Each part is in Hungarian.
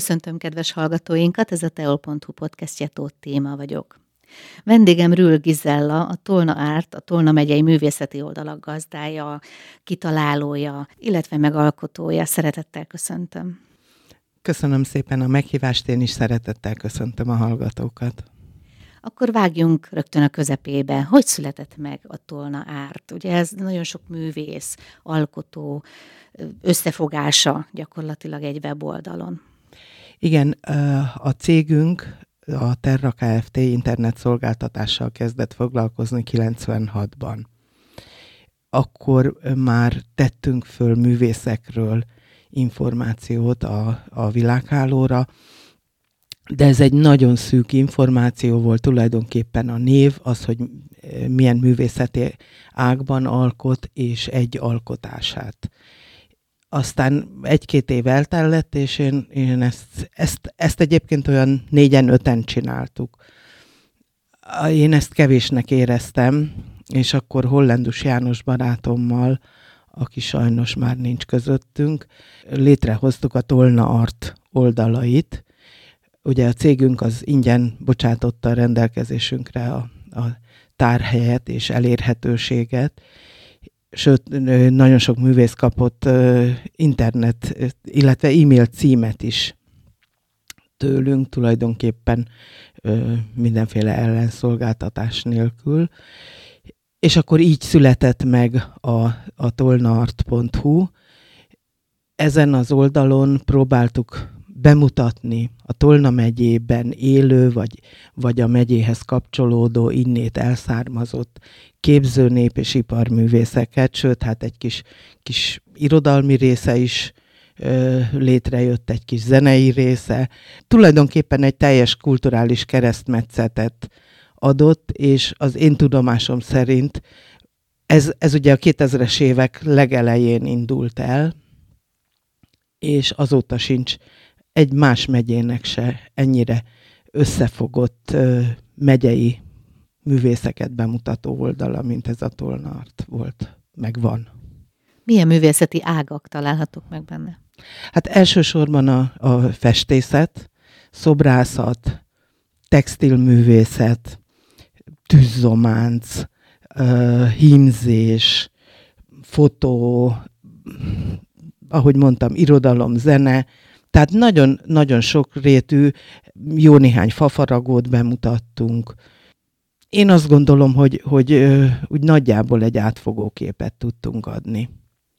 Köszöntöm kedves hallgatóinkat, ez a teol.hu podcastje Tóth Téma vagyok. Vendégem Rül Gizella, a Tolna Árt, a Tolna megyei művészeti oldalak gazdája, kitalálója, illetve megalkotója. Szeretettel köszöntöm. Köszönöm szépen a meghívást, én is szeretettel köszöntöm a hallgatókat. Akkor vágjunk rögtön a közepébe. Hogy született meg a Tolna Árt? Ugye ez nagyon sok művész, alkotó összefogása gyakorlatilag egy weboldalon. Igen, a cégünk a Terra Kft. internet szolgáltatással kezdett foglalkozni 96-ban. Akkor már tettünk föl művészekről információt a, a világhálóra, de ez egy nagyon szűk információ volt tulajdonképpen a név, az, hogy milyen művészeti ágban alkot, és egy alkotását. Aztán egy-két év eltellett, és én, én ezt, ezt, ezt egyébként olyan négyen-öten csináltuk. Én ezt kevésnek éreztem, és akkor Hollandus János barátommal, aki sajnos már nincs közöttünk, létrehoztuk a Tolna Art oldalait. Ugye a cégünk az ingyen bocsátotta a rendelkezésünkre a, a tárhelyet és elérhetőséget, sőt, nagyon sok művész kapott internet, illetve e-mail címet is tőlünk tulajdonképpen mindenféle ellenszolgáltatás nélkül. És akkor így született meg a, a tolnart.hu. Ezen az oldalon próbáltuk bemutatni a Tolna megyében élő, vagy, vagy a megyéhez kapcsolódó, innét elszármazott képzőnép és iparművészeket, sőt, hát egy kis, kis irodalmi része is ö, létrejött, egy kis zenei része. Tulajdonképpen egy teljes kulturális keresztmetszetet adott, és az én tudomásom szerint ez, ez ugye a 2000-es évek legelején indult el, és azóta sincs egy más megyének se ennyire összefogott megyei művészeket bemutató oldala, mint ez a Tolnart volt, meg van. Milyen művészeti ágak találhatók meg benne? Hát elsősorban a, a festészet, szobrászat, textilművészet, tűzzománc, hímzés, fotó, ahogy mondtam, irodalom, zene, tehát nagyon, nagyon sok rétű, jó néhány fafaragót bemutattunk. Én azt gondolom, hogy, hogy úgy nagyjából egy átfogó képet tudtunk adni.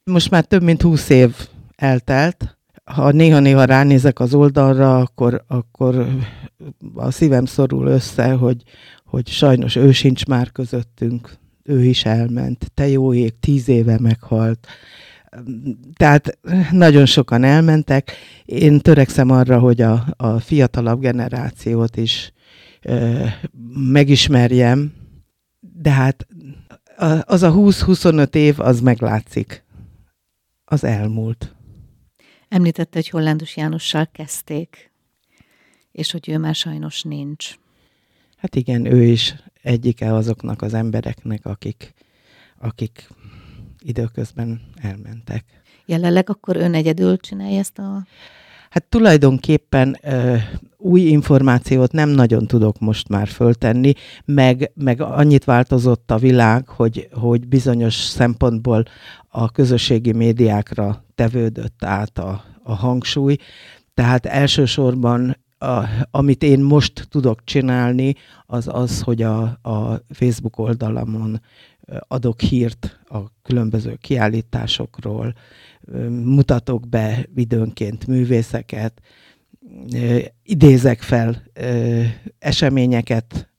Most már több mint húsz év eltelt. Ha néha-néha ránézek az oldalra, akkor, akkor a szívem szorul össze, hogy, hogy sajnos ő sincs már közöttünk, ő is elment. Te jó ég, tíz éve meghalt. Tehát nagyon sokan elmentek. Én törekszem arra, hogy a, a fiatalabb generációt is ö, megismerjem, de hát az a 20-25 év, az meglátszik. Az elmúlt. Említette, hogy Hollandus Jánossal kezdték, és hogy ő már sajnos nincs. Hát igen, ő is egyike azoknak az embereknek, akik, akik időközben elmentek. Jelenleg akkor ön egyedül csinálja ezt a... Hát tulajdonképpen ö, új információt nem nagyon tudok most már föltenni, meg, meg annyit változott a világ, hogy, hogy bizonyos szempontból a közösségi médiákra tevődött át a, a hangsúly. Tehát elsősorban a, amit én most tudok csinálni, az az, hogy a, a Facebook oldalamon adok hírt a különböző kiállításokról, mutatok be időnként művészeket, idézek fel eseményeket,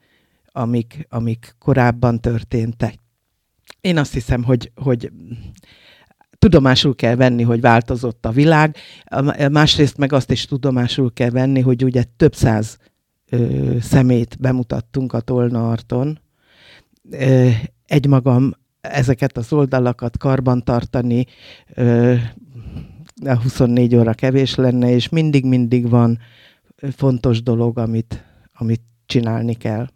amik, amik korábban történtek. Én azt hiszem, hogy, hogy tudomásul kell venni, hogy változott a világ, másrészt meg azt is tudomásul kell venni, hogy ugye több száz ö, szemét bemutattunk a Tolnarton. Ö, egymagam ezeket az oldalakat karbantartani a 24 óra kevés lenne, és mindig-mindig van fontos dolog, amit, amit csinálni kell.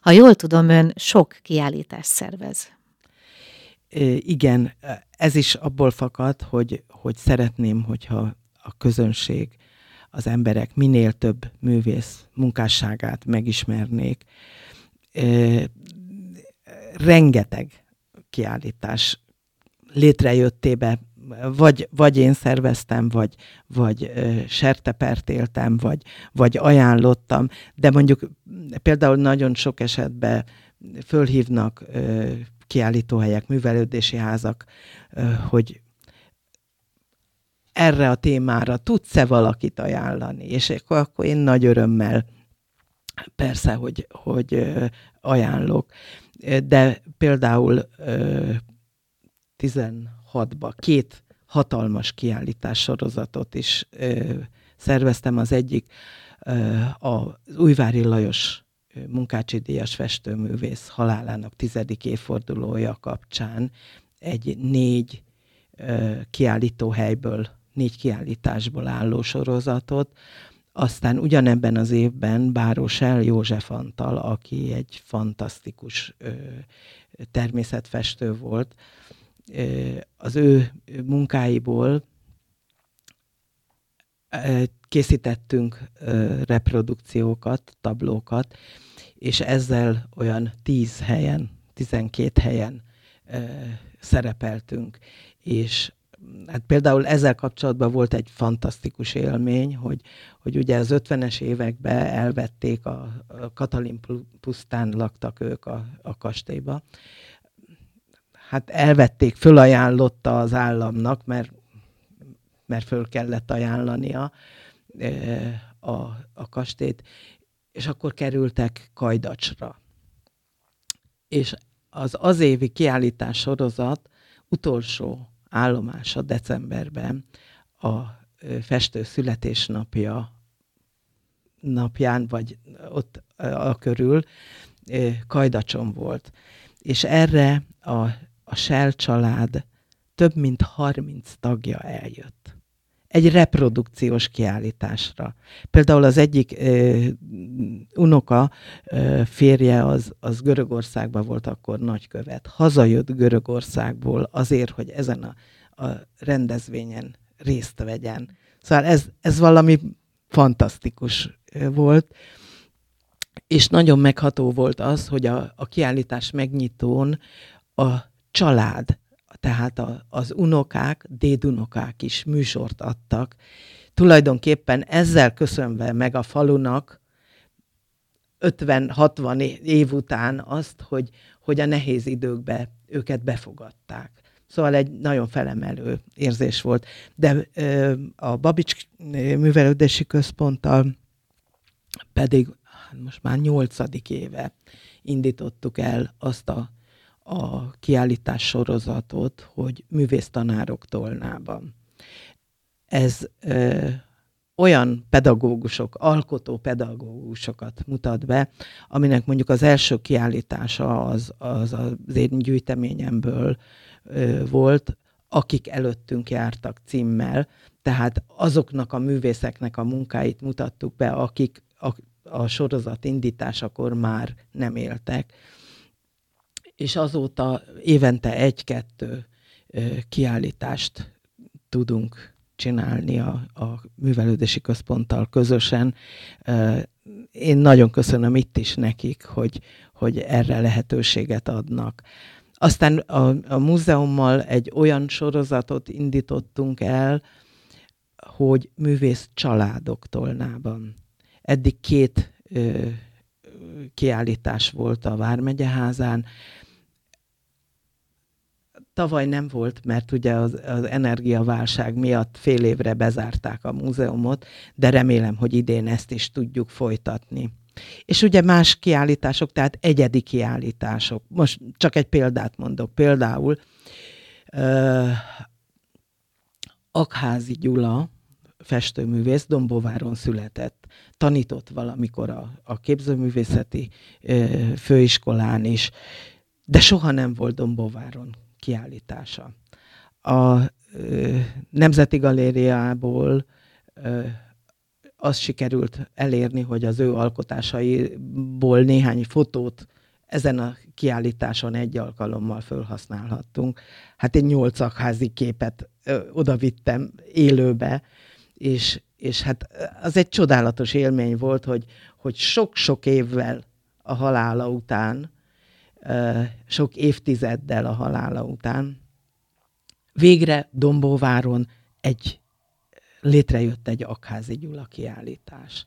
Ha jól tudom, ön sok kiállítást szervez. Igen, ez is abból fakad, hogy, hogy szeretném, hogyha a közönség az emberek minél több művész munkásságát megismernék. Rengeteg kiállítás létrejöttébe vagy, vagy én szerveztem, vagy, vagy sertepert éltem, vagy, vagy ajánlottam, de mondjuk például nagyon sok esetben fölhívnak kiállítóhelyek, művelődési házak, hogy erre a témára tudsz-e valakit ajánlani? És akkor, akkor én nagy örömmel persze, hogy, hogy ajánlok. De például 16-ban két hatalmas kiállítás sorozatot is szerveztem. Az egyik az Újvári Lajos Munkácsi Díjas festőművész halálának tizedik évfordulója kapcsán egy négy kiállítóhelyből négy kiállításból álló sorozatot. Aztán ugyanebben az évben Báros El József Antal, aki egy fantasztikus ö, természetfestő volt, ö, az ő munkáiból ö, készítettünk ö, reprodukciókat, tablókat, és ezzel olyan tíz helyen, tizenkét helyen ö, szerepeltünk, és hát például ezzel kapcsolatban volt egy fantasztikus élmény, hogy, hogy ugye az 50-es években elvették, a, a Katalin pusztán laktak ők a, a kastélyba. Hát elvették, fölajánlotta az államnak, mert, mert föl kellett ajánlania a, a kastélyt, és akkor kerültek Kajdacsra. És az az évi kiállítás sorozat utolsó állomása decemberben a festő születésnapja napján, vagy ott a körül Kajdacson volt. És erre a, a Shell család több mint 30 tagja eljött. Egy reprodukciós kiállításra. Például az egyik ö, unoka ö, férje az, az Görögországban volt akkor nagykövet. Hazajött Görögországból azért, hogy ezen a, a rendezvényen részt vegyen. Szóval ez, ez valami fantasztikus volt. És nagyon megható volt az, hogy a, a kiállítás megnyitón a család, tehát a, az unokák, dédunokák is műsort adtak. Tulajdonképpen ezzel köszönve meg a falunak 50-60 év után azt, hogy, hogy a nehéz időkbe őket befogadták. Szóval egy nagyon felemelő érzés volt. De ö, a Babics Művelődési Központtal pedig hát most már nyolcadik éve indítottuk el azt a, a kiállítás sorozatot, hogy művésztanárok tolnában. Ez ö, olyan pedagógusok, alkotó pedagógusokat mutat be, aminek mondjuk az első kiállítása az az, az én gyűjteményemből ö, volt, akik előttünk jártak címmel, tehát azoknak a művészeknek a munkáit mutattuk be, akik a, a sorozat indításakor már nem éltek. És azóta évente egy-kettő kiállítást tudunk csinálni a, a művelődési központtal közösen. Én nagyon köszönöm itt is nekik, hogy, hogy erre lehetőséget adnak. Aztán a, a múzeummal egy olyan sorozatot indítottunk el, hogy művész családok tolnában. Eddig két ö, kiállítás volt a Vármegyeházán, Tavaly nem volt, mert ugye az, az energiaválság miatt fél évre bezárták a múzeumot, de remélem, hogy idén ezt is tudjuk folytatni. És ugye más kiállítások, tehát egyedi kiállítások. Most csak egy példát mondok. Például uh, Akházi Gyula, festőművész, Dombováron született. Tanított valamikor a, a képzőművészeti uh, főiskolán is, de soha nem volt Dombováron kiállítása. A ö, Nemzeti Galériából ö, az sikerült elérni, hogy az ő alkotásaiból néhány fotót ezen a kiállításon egy alkalommal felhasználhattunk. Hát egy nyolcakházi képet ö, oda vittem élőbe, és, és hát az egy csodálatos élmény volt, hogy, hogy sok-sok évvel a halála után, sok évtizeddel a halála után, végre Dombóváron egy, létrejött egy Akházi Gyula kiállítás.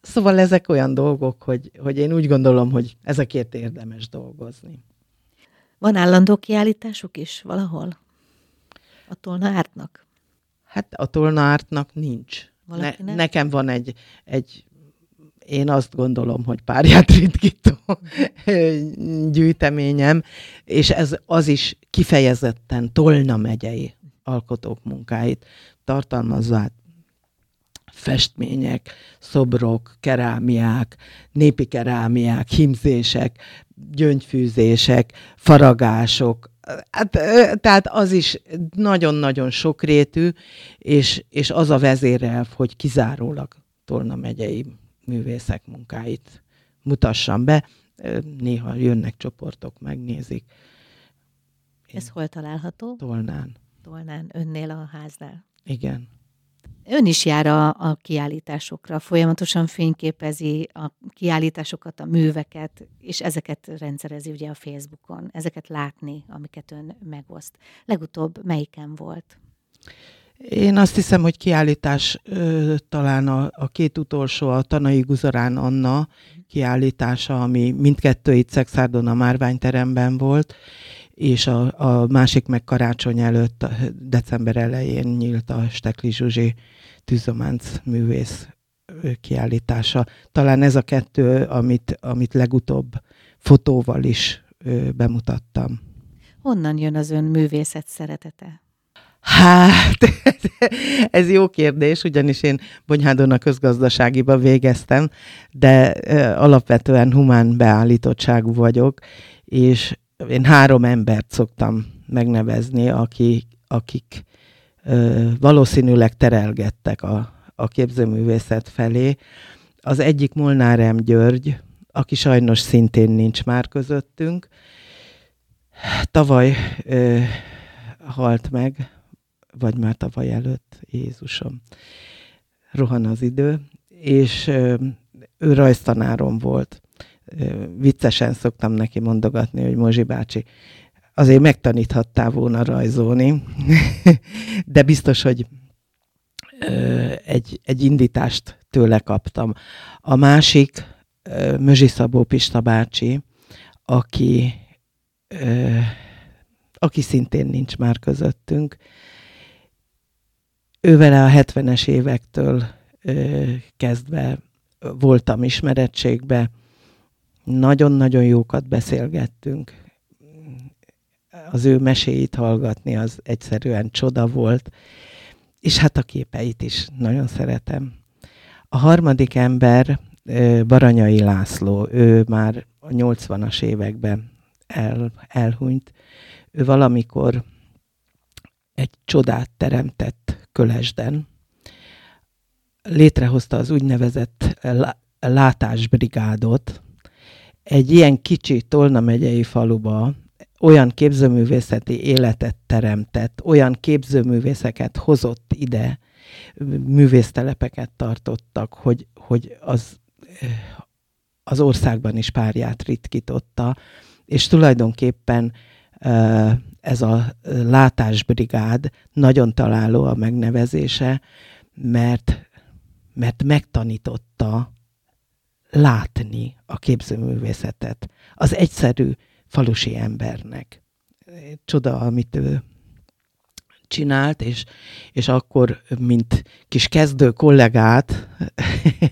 Szóval ezek olyan dolgok, hogy, hogy én úgy gondolom, hogy ezekért érdemes dolgozni. Van állandó kiállításuk is valahol? A Tolna Ártnak? Hát a Tolna Ártnak nincs. Ne, nekem van egy, egy én azt gondolom, hogy párját ritkító gyűjteményem, és ez az is kifejezetten Tolna megyei alkotók munkáit tartalmazza, festmények, szobrok, kerámiák, népi kerámiák, himzések, gyöngyfűzések, faragások, Hát, tehát az is nagyon-nagyon sokrétű, és, és az a vezérelv, hogy kizárólag Tolna megyei művészek munkáit mutassam be. Néha jönnek csoportok, megnézik. Én Ez hol található? Tolnán. Tolnán, önnél a háznál. Igen. Ön is jár a, a kiállításokra, folyamatosan fényképezi a kiállításokat, a műveket, és ezeket rendszerezi ugye a Facebookon, ezeket látni, amiket ön megoszt. Legutóbb melyiken volt? Én azt hiszem, hogy kiállítás ö, talán a, a két utolsó, a Tanai Guzarán Anna kiállítása, ami mindkettő itt Szexárdon a Márványteremben volt, és a, a másik meg karácsony előtt, december elején nyílt a Stekli Zsuzsi tűzománc művész kiállítása. Talán ez a kettő, amit, amit legutóbb fotóval is ö, bemutattam. Honnan jön az ön művészet szeretete? Hát, ez jó kérdés, ugyanis én Bonyhádon a közgazdaságiba végeztem, de alapvetően humán beállítottságú vagyok, és én három embert szoktam megnevezni, akik, akik ö, valószínűleg terelgettek a, a képzőművészet felé. Az egyik Molnár M. György, aki sajnos szintén nincs már közöttünk. Tavaly ö, halt meg, vagy már tavaly előtt, Jézusom, rohan az idő, és ő rajztanárom volt viccesen szoktam neki mondogatni, hogy Mozsi bácsi, azért megtaníthattál volna rajzolni, de biztos, hogy egy, egy indítást tőle kaptam. A másik Mözsi Szabó Pista bácsi, aki, aki szintén nincs már közöttünk. Ővele a 70-es évektől kezdve voltam ismerettségbe, nagyon-nagyon jókat beszélgettünk. Az ő meséit hallgatni az egyszerűen csoda volt, és hát a képeit is nagyon szeretem. A harmadik ember Baranyai László, ő már a 80-as években el, elhunyt. Ő valamikor egy csodát teremtett Kölesden. Létrehozta az úgynevezett látásbrigádot, egy ilyen kicsi Tolna megyei faluba olyan képzőművészeti életet teremtett, olyan képzőművészeket hozott ide, művésztelepeket tartottak, hogy, hogy az, az országban is párját ritkította, és tulajdonképpen ez a látásbrigád nagyon találó a megnevezése, mert, mert megtanította látni a képzőművészetet az egyszerű falusi embernek. Csoda, amit ő csinált, és, és akkor, mint kis kezdő kollégát,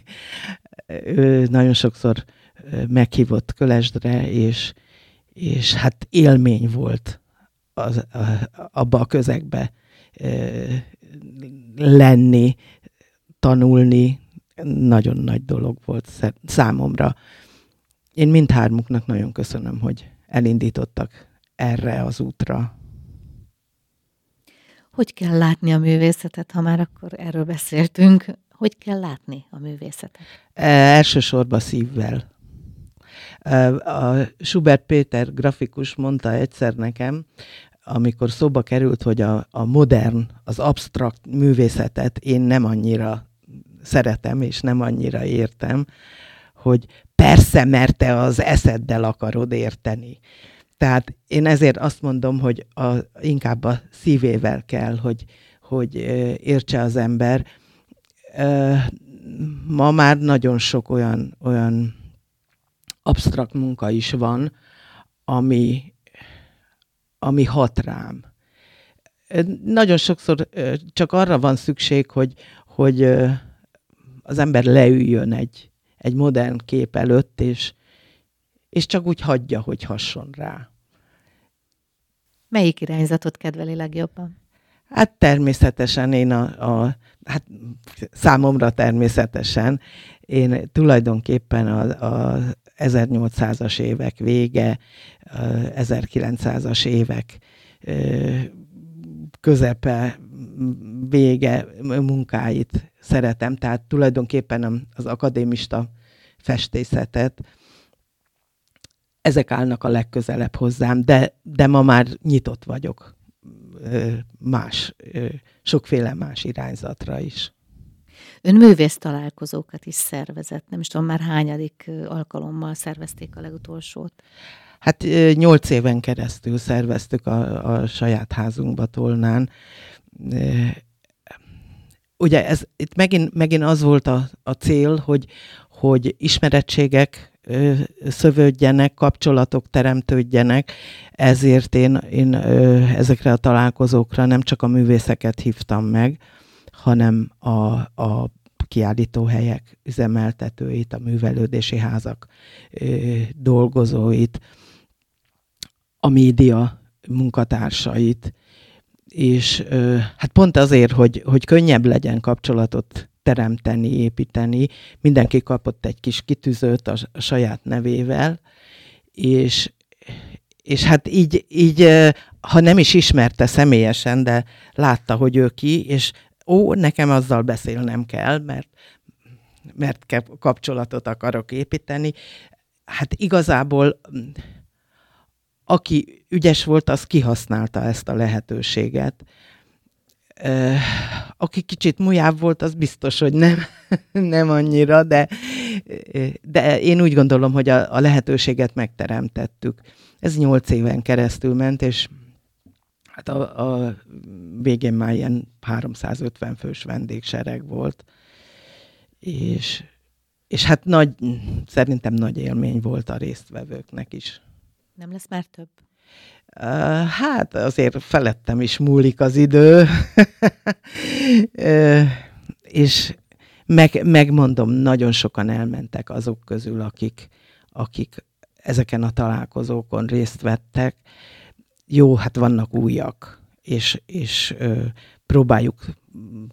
ő nagyon sokszor meghívott Kölesdre, és, és hát élmény volt az, a, abba a közegbe lenni, tanulni, nagyon nagy dolog volt számomra. Én mindhármuknak nagyon köszönöm, hogy elindítottak erre az útra. Hogy kell látni a művészetet, ha már akkor erről beszéltünk? Hogy kell látni a művészetet? E, elsősorban szívvel. A Schubert Péter grafikus mondta egyszer nekem, amikor szóba került, hogy a, a modern, az absztrakt művészetet én nem annyira szeretem, és nem annyira értem, hogy persze, mert te az eszeddel akarod érteni. Tehát én ezért azt mondom, hogy a, inkább a szívével kell, hogy, hogy értse az ember. Ma már nagyon sok olyan, olyan absztrakt munka is van, ami, ami hat rám. Nagyon sokszor csak arra van szükség, hogy, hogy az ember leüljön egy, egy modern kép előtt, és, és csak úgy hagyja, hogy hasson rá. Melyik irányzatot kedveli legjobban? Hát természetesen én a, a hát számomra természetesen, én tulajdonképpen a, a 1800-as évek vége, 1900-as évek közepe, vége munkáit szeretem, tehát tulajdonképpen az akadémista festészetet, ezek állnak a legközelebb hozzám, de, de ma már nyitott vagyok más, sokféle más irányzatra is. Ön művész találkozókat is szervezett, nem is tudom már hányadik alkalommal szervezték a legutolsót. Hát nyolc éven keresztül szerveztük a, a saját házunkba Tolnán. Ugye ez, itt megint, megint az volt a, a cél, hogy, hogy ismerettségek szövődjenek, kapcsolatok teremtődjenek, ezért én, én ezekre a találkozókra nem csak a művészeket hívtam meg, hanem a, a kiállítóhelyek üzemeltetőit, a művelődési házak dolgozóit, a média munkatársait, és hát pont azért, hogy, hogy könnyebb legyen kapcsolatot teremteni, építeni, mindenki kapott egy kis kitűzőt a, a saját nevével, és, és hát így, így, ha nem is ismerte személyesen, de látta, hogy ő ki, és ó, nekem azzal beszélnem kell, mert, mert kapcsolatot akarok építeni. Hát igazából aki ügyes volt, az kihasználta ezt a lehetőséget. Aki kicsit mujább volt, az biztos, hogy nem, nem annyira, de, de én úgy gondolom, hogy a, a lehetőséget megteremtettük. Ez nyolc éven keresztül ment, és hát a, a végén már ilyen 350 fős vendégsereg volt, és, és hát nagy, szerintem nagy élmény volt a résztvevőknek is. Nem lesz már több? Uh, hát azért felettem is múlik az idő, uh, és meg, megmondom, nagyon sokan elmentek azok közül, akik, akik ezeken a találkozókon részt vettek. Jó, hát vannak újak, és, és uh, próbáljuk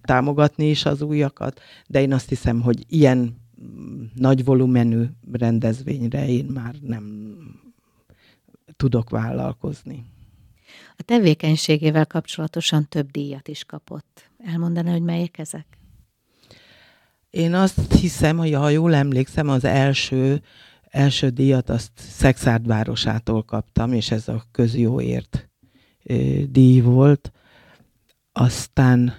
támogatni is az újakat, de én azt hiszem, hogy ilyen nagy volumenű rendezvényre én már nem tudok vállalkozni. A tevékenységével kapcsolatosan több díjat is kapott. Elmondaná, hogy melyek ezek? Én azt hiszem, hogy ha jól emlékszem, az első, első díjat azt Szexárd városától kaptam, és ez a közjóért díj volt. Aztán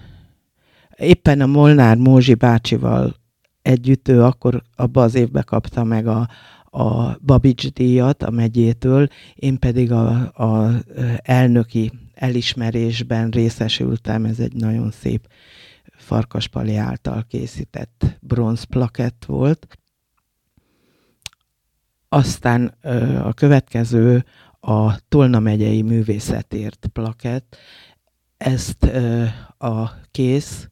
éppen a Molnár Mózsi bácsival együtt, ő akkor abban az évben kapta meg a, a Babics díjat a megyétől, én pedig a, a elnöki elismerésben részesültem, ez egy nagyon szép Farkaspali által készített bronzplakett volt. Aztán a következő a Tolna megyei művészetért plakett. Ezt a kész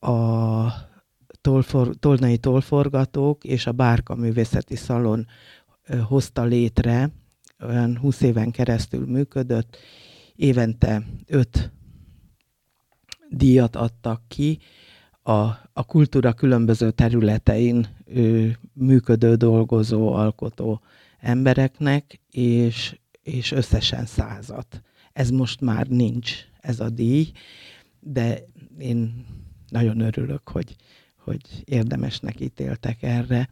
a tolfor, tolnai tolforgatók és a Bárka Művészeti Szalon hozta létre, olyan 20 éven keresztül működött, évente öt díjat adtak ki a, a kultúra különböző területein ő, működő, dolgozó, alkotó embereknek, és, és összesen százat. Ez most már nincs, ez a díj, de én nagyon örülök, hogy, hogy érdemesnek ítéltek erre.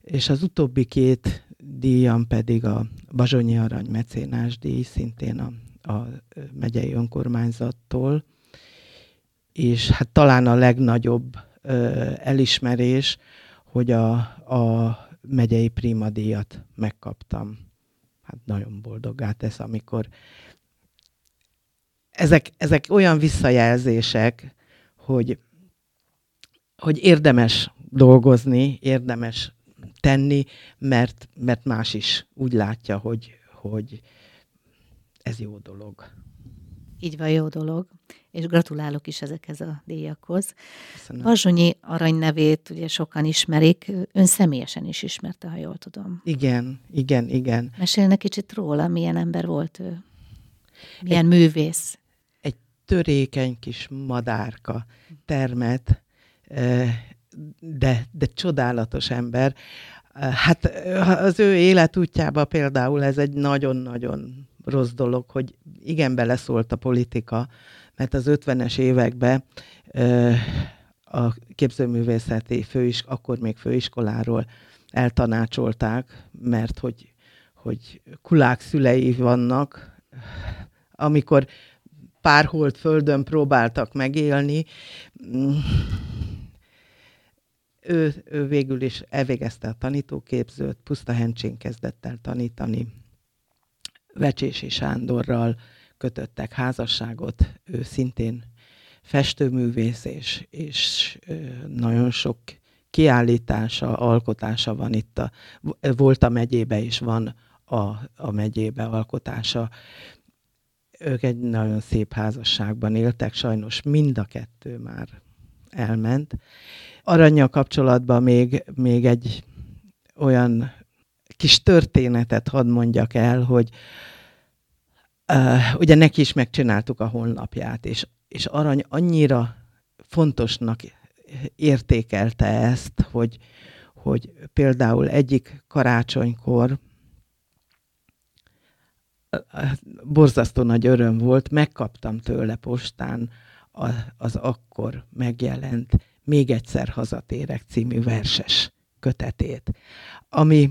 És az utóbbi két díjam pedig a Bazsonyi Arany mecénás díj, szintén a, a megyei önkormányzattól, és hát talán a legnagyobb elismerés, hogy a, a megyei primadíjat megkaptam. Hát nagyon boldoggá tesz, amikor ezek, ezek olyan visszajelzések, hogy, hogy érdemes dolgozni, érdemes tenni, mert, mert más is úgy látja, hogy, hogy ez jó dolog. Így van, jó dolog, és gratulálok is ezekhez a díjakhoz. Bazsonyi arany ugye sokan ismerik, ön személyesen is ismerte, ha jól tudom. Igen, igen, igen. Mesélne kicsit róla, milyen ember volt ő? Milyen egy, művész? Egy törékeny kis madárka termet, de, de csodálatos ember. Hát az ő életútjában például ez egy nagyon-nagyon rossz dolog, hogy igen beleszólt a politika, mert az 50-es években a képzőművészeti főis, akkor még főiskoláról eltanácsolták, mert hogy, hogy kulák szülei vannak, amikor pár holt földön próbáltak megélni, ő, ő végül is elvégezte a tanítóképzőt, Puszta Hencsén kezdett el tanítani, Vecsési Sándorral kötöttek házasságot, ő szintén festőművész, és, és nagyon sok kiállítása, alkotása van itt. A, volt a megyébe is, van a, a megyébe alkotása. Ők egy nagyon szép házasságban éltek, sajnos mind a kettő már elment. Aranyja kapcsolatban még, még egy olyan kis történetet hadd mondjak el, hogy uh, ugye neki is megcsináltuk a honlapját, és, és Arany annyira fontosnak értékelte ezt, hogy, hogy például egyik karácsonykor borzasztó nagy öröm volt, megkaptam tőle postán az akkor megjelent Még egyszer hazatérek című verses kötetét, ami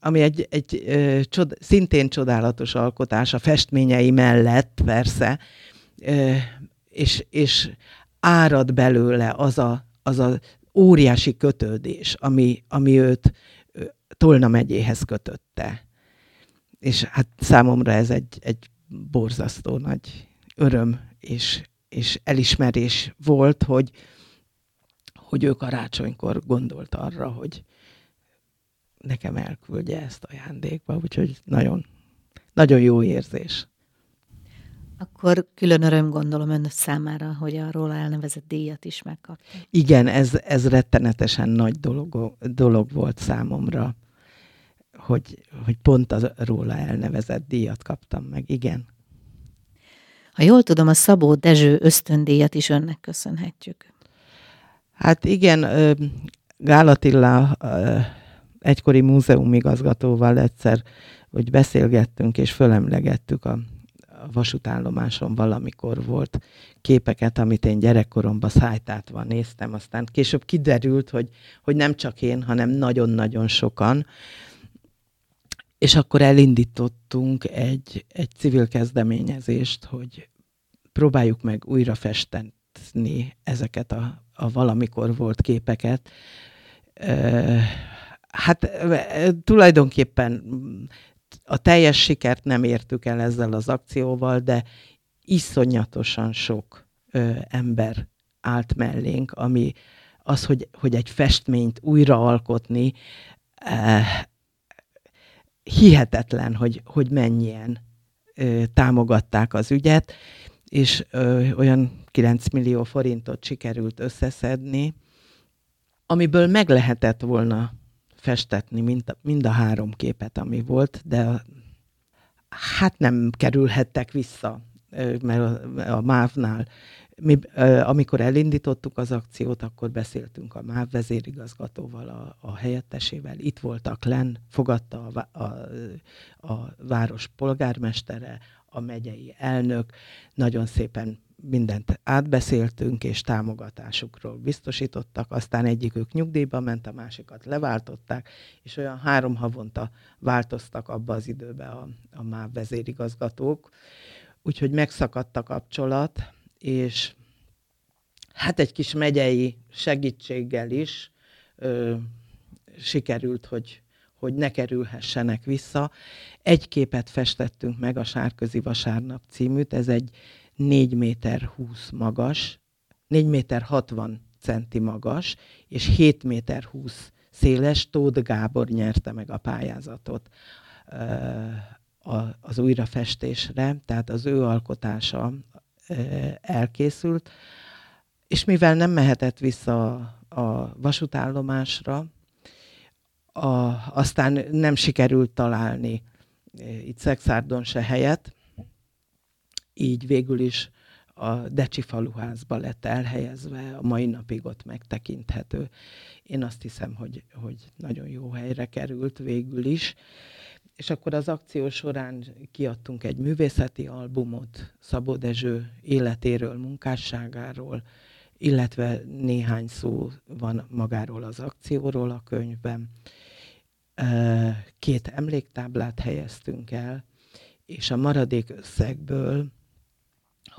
ami egy, egy ö, csod, szintén csodálatos alkotás a festményei mellett, persze, ö, és, és árad belőle az a, az a óriási kötődés, ami, ami őt Tolna megyéhez kötötte. És hát számomra ez egy, egy borzasztó nagy öröm és, és elismerés volt, hogy, hogy ő karácsonykor gondolt arra, hogy, nekem elküldje ezt ajándékba, úgyhogy nagyon, nagyon jó érzés. Akkor külön öröm gondolom ön számára, hogy a róla elnevezett díjat is megkapta. Igen, ez, ez rettenetesen nagy dolog, dolog volt számomra, hogy, hogy pont az róla elnevezett díjat kaptam meg. Igen. Ha jól tudom, a Szabó Dezső ösztöndíjat is önnek köszönhetjük. Hát igen, Gálatilla egykori múzeumigazgatóval egyszer, hogy beszélgettünk és fölemlegettük a, a vasútállomáson valamikor volt képeket, amit én gyerekkoromban szájtátva néztem, aztán később kiderült, hogy, hogy nem csak én, hanem nagyon-nagyon sokan, és akkor elindítottunk egy, egy civil kezdeményezést, hogy próbáljuk meg újra festeni ezeket a, a valamikor volt képeket Hát tulajdonképpen a teljes sikert nem értük el ezzel az akcióval, de iszonyatosan sok ö, ember állt mellénk, ami az, hogy, hogy egy festményt újraalkotni, eh, hihetetlen, hogy, hogy mennyien ö, támogatták az ügyet, és ö, olyan 9 millió forintot sikerült összeszedni, amiből meg lehetett volna festetni mind mind a három képet, ami volt, de hát nem kerülhettek vissza, mert a MÁV-nál mi, amikor elindítottuk az akciót, akkor beszéltünk a MÁV vezérigazgatóval, a, a helyettesével. Itt voltak len, fogadta a, a, a város polgármestere, a megyei elnök. Nagyon szépen mindent átbeszéltünk, és támogatásukról biztosítottak, aztán egyikük nyugdíjba ment, a másikat leváltották, és olyan három havonta változtak abba az időbe a, a MÁV vezérigazgatók, úgyhogy megszakadt a kapcsolat, és hát egy kis megyei segítséggel is ö, sikerült, hogy, hogy ne kerülhessenek vissza. Egy képet festettünk meg, a Sárközi Vasárnap címűt, ez egy 4 méter 20 magas, 4 méter 60 centi magas, és 7 méter 20 széles. Tóth Gábor nyerte meg a pályázatot az újrafestésre, tehát az ő alkotása elkészült, és mivel nem mehetett vissza a vasútállomásra, a, aztán nem sikerült találni itt Szexárdon se helyet, így végül is a Decsi faluházba lett elhelyezve, a mai napig ott megtekinthető. Én azt hiszem, hogy, hogy nagyon jó helyre került végül is. És akkor az akció során kiadtunk egy művészeti albumot Szabó Dezső életéről, munkásságáról, illetve néhány szó van magáról az akcióról a könyvben. Két emléktáblát helyeztünk el, és a maradék összegből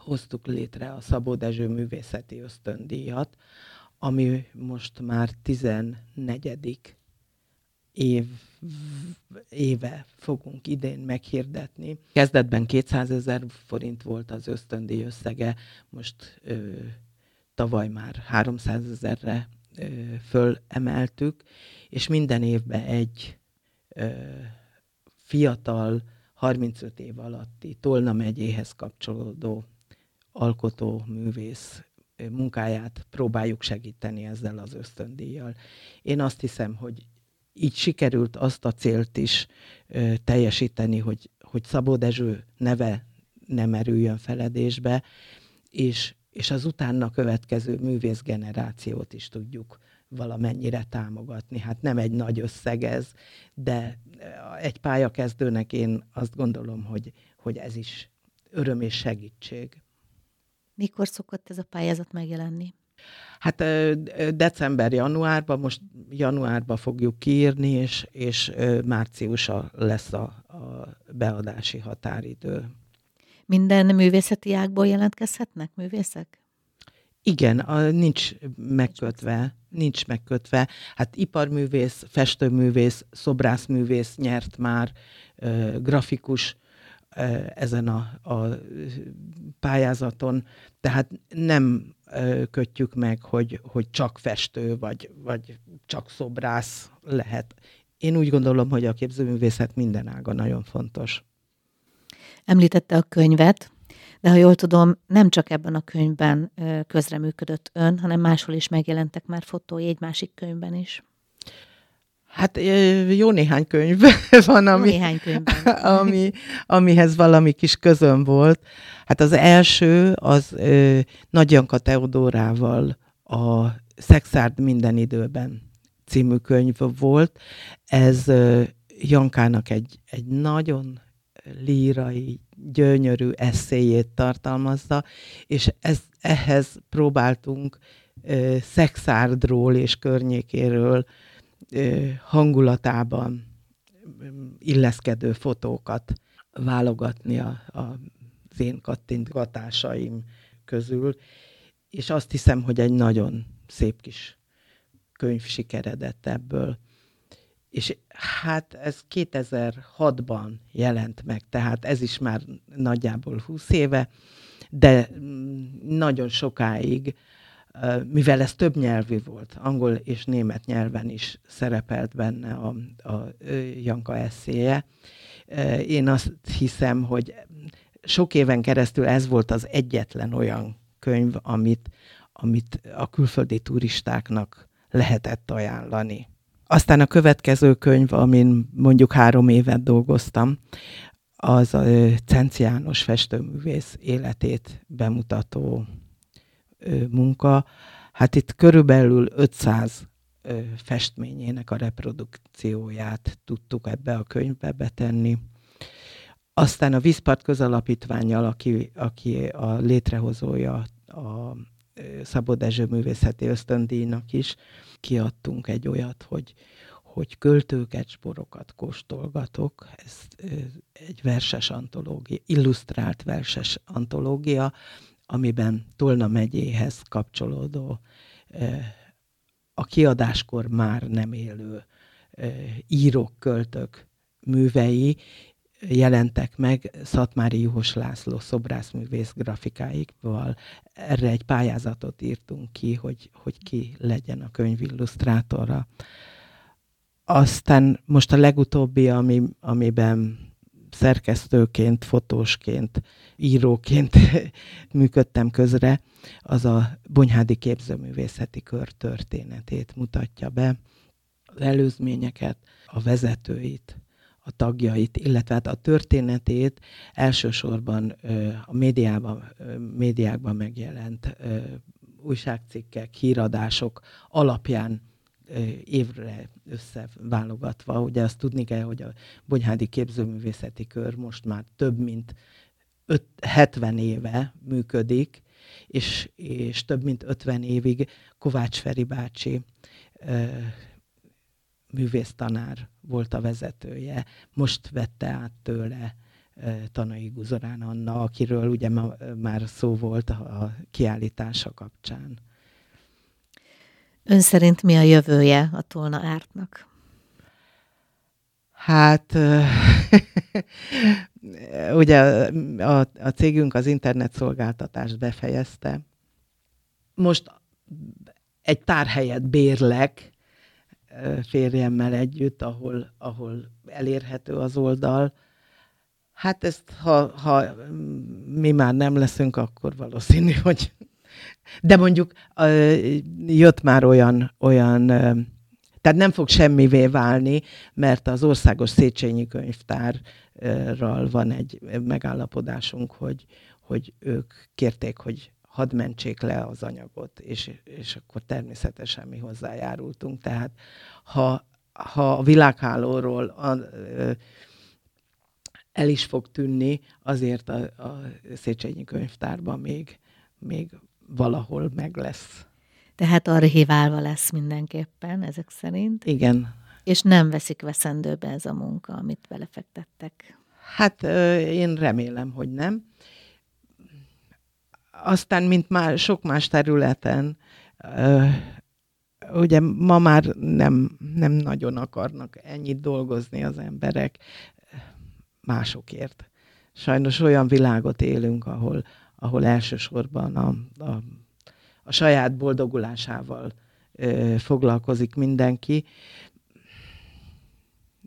hoztuk létre a Szabó Dezső művészeti ösztöndíjat, ami most már 14. év, éve fogunk idén meghirdetni. Kezdetben 200 ezer forint volt az ösztöndíj összege, most ö, tavaly már 300 ezerre fölemeltük, és minden évben egy ö, fiatal, 35 év alatti Tolna megyéhez kapcsolódó alkotó művész munkáját próbáljuk segíteni ezzel az ösztöndíjjal. Én azt hiszem, hogy így sikerült azt a célt is ö, teljesíteni, hogy, hogy Szabó Dezső neve nem erüljön feledésbe, és, és az utána következő művész generációt is tudjuk valamennyire támogatni. Hát nem egy nagy összeg ez, de egy pályakezdőnek én azt gondolom, hogy, hogy ez is öröm és segítség. Mikor szokott ez a pályázat megjelenni? Hát december-januárban, most januárban fogjuk kiírni, és, és márciusa lesz a, a beadási határidő. Minden művészeti ágból jelentkezhetnek művészek? Igen, a, nincs megkötve, nincs megkötve. Hát iparművész, festőművész, szobrászművész nyert már, grafikus, ezen a, a pályázaton, tehát nem kötjük meg, hogy, hogy csak festő vagy, vagy csak szobrász lehet. Én úgy gondolom, hogy a képzőművészet minden ága nagyon fontos. Említette a könyvet, de ha jól tudom, nem csak ebben a könyvben közreműködött ön, hanem máshol is megjelentek már fotói egy másik könyvben is. Hát jó néhány könyv van, ami, néhány ami, amihez valami kis közöm volt. Hát az első az ö, Nagy Janka Teodórával a Szexárd minden időben című könyv volt. Ez ö, Jankának egy, egy nagyon lírai, gyönyörű eszéjét tartalmazza, és ez, ehhez próbáltunk ö, Szexárdról és környékéről hangulatában illeszkedő fotókat válogatni a, a, az én kattintgatásaim közül, és azt hiszem, hogy egy nagyon szép kis könyv sikeredett ebből. És hát ez 2006-ban jelent meg, tehát ez is már nagyjából 20 éve, de mm, nagyon sokáig mivel ez több nyelvű volt, angol és német nyelven is szerepelt benne a, a Janka eszéje, én azt hiszem, hogy sok éven keresztül ez volt az egyetlen olyan könyv, amit, amit a külföldi turistáknak lehetett ajánlani. Aztán a következő könyv, amin mondjuk három évet dolgoztam, az a Cenci festőművész életét bemutató munka, hát itt körülbelül 500 festményének a reprodukcióját tudtuk ebbe a könyvbe betenni. Aztán a Vízpart közalapítványjal, aki, aki a létrehozója a Szabó Dezső művészeti ösztöndíjnak is, kiadtunk egy olyat, hogy, hogy költőket, sporokat kóstolgatok. Ez egy verses antológia, illusztrált verses antológia, amiben Tolna megyéhez kapcsolódó a kiadáskor már nem élő írók, költők művei jelentek meg Szatmári Juhos László szobrászművész grafikáikval. Erre egy pályázatot írtunk ki, hogy, hogy ki legyen a könyv illusztrátora. Aztán most a legutóbbi, ami, amiben szerkesztőként, fotósként, íróként működtem közre, az a Bonyhádi Képzőművészeti Kör történetét mutatja be, az előzményeket, a vezetőit, a tagjait, illetve hát a történetét elsősorban a médiában, médiákban megjelent újságcikkek, híradások alapján évre összeválogatva. Ugye azt tudni kell, hogy a Bonyhádi Képzőművészeti Kör most már több mint 5, 70 éve működik, és, és több mint 50 évig Kovács Feri bácsi művésztanár volt a vezetője. Most vette át tőle Tanai Guzorán Anna, akiről ugye ma, már szó volt a kiállítása kapcsán. Ön szerint mi a jövője a Tolna Ártnak? Hát ugye a, a cégünk az internet szolgáltatást befejezte. Most egy tárhelyet bérlek férjemmel együtt, ahol, ahol elérhető az oldal. Hát ezt, ha, ha mi már nem leszünk, akkor valószínű, hogy... De mondjuk jött már olyan, olyan tehát nem fog semmivé válni, mert az Országos Széchenyi Könyvtárral van egy megállapodásunk, hogy, hogy ők kérték, hogy hadd mentsék le az anyagot, és, és akkor természetesen mi hozzájárultunk. Tehát ha, ha a világhálóról a, ö, el is fog tűnni, azért a, a Széchenyi könyvtárban még, még valahol meg lesz. Tehát archiválva lesz mindenképpen, ezek szerint. Igen. És nem veszik veszendőbe ez a munka, amit belefektettek. Hát én remélem, hogy nem aztán, mint már sok más területen, ugye ma már nem, nem nagyon akarnak ennyit dolgozni az emberek másokért. Sajnos olyan világot élünk, ahol, ahol elsősorban a, a, a saját boldogulásával ö, foglalkozik mindenki.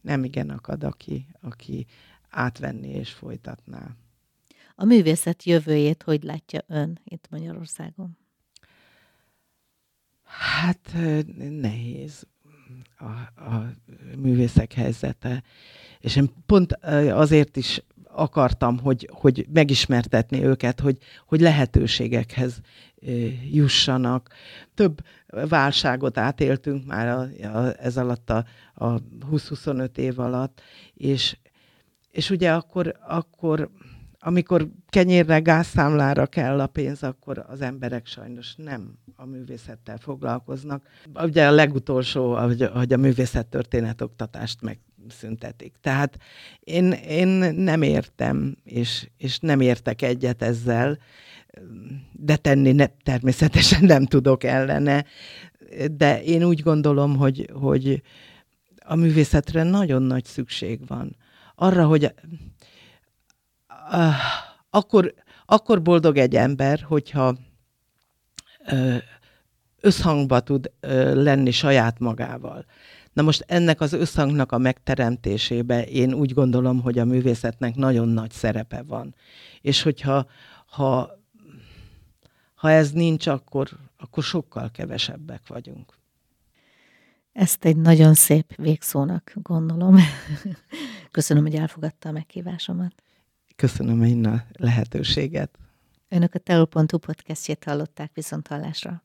Nem igen akad, aki, aki átvenni és folytatná. A művészet jövőjét hogy látja ön itt Magyarországon? Hát nehéz a, a művészek helyzete. És én pont azért is akartam, hogy, hogy megismertetni őket, hogy, hogy lehetőségekhez jussanak. Több válságot átéltünk már a, a, ez alatt a, a 20-25 év alatt, és, és ugye akkor, akkor amikor kenyérre, gázszámlára kell a pénz, akkor az emberek sajnos nem a művészettel foglalkoznak. Ugye a legutolsó, hogy, a művészettörténet oktatást megszüntetik. Tehát én, én nem értem, és, és nem értek egyet ezzel, de tenni ne, természetesen nem tudok ellene. De én úgy gondolom, hogy, hogy a művészetre nagyon nagy szükség van. Arra, hogy akkor, akkor boldog egy ember, hogyha összhangba tud lenni saját magával. Na most ennek az összhangnak a megteremtésébe én úgy gondolom, hogy a művészetnek nagyon nagy szerepe van. És hogyha ha, ha ez nincs, akkor, akkor sokkal kevesebbek vagyunk. Ezt egy nagyon szép végszónak gondolom. Köszönöm, hogy elfogadta a meghívásomat. Köszönöm én a lehetőséget. Önök a Teol.hu podcastjét hallották viszont hallásra.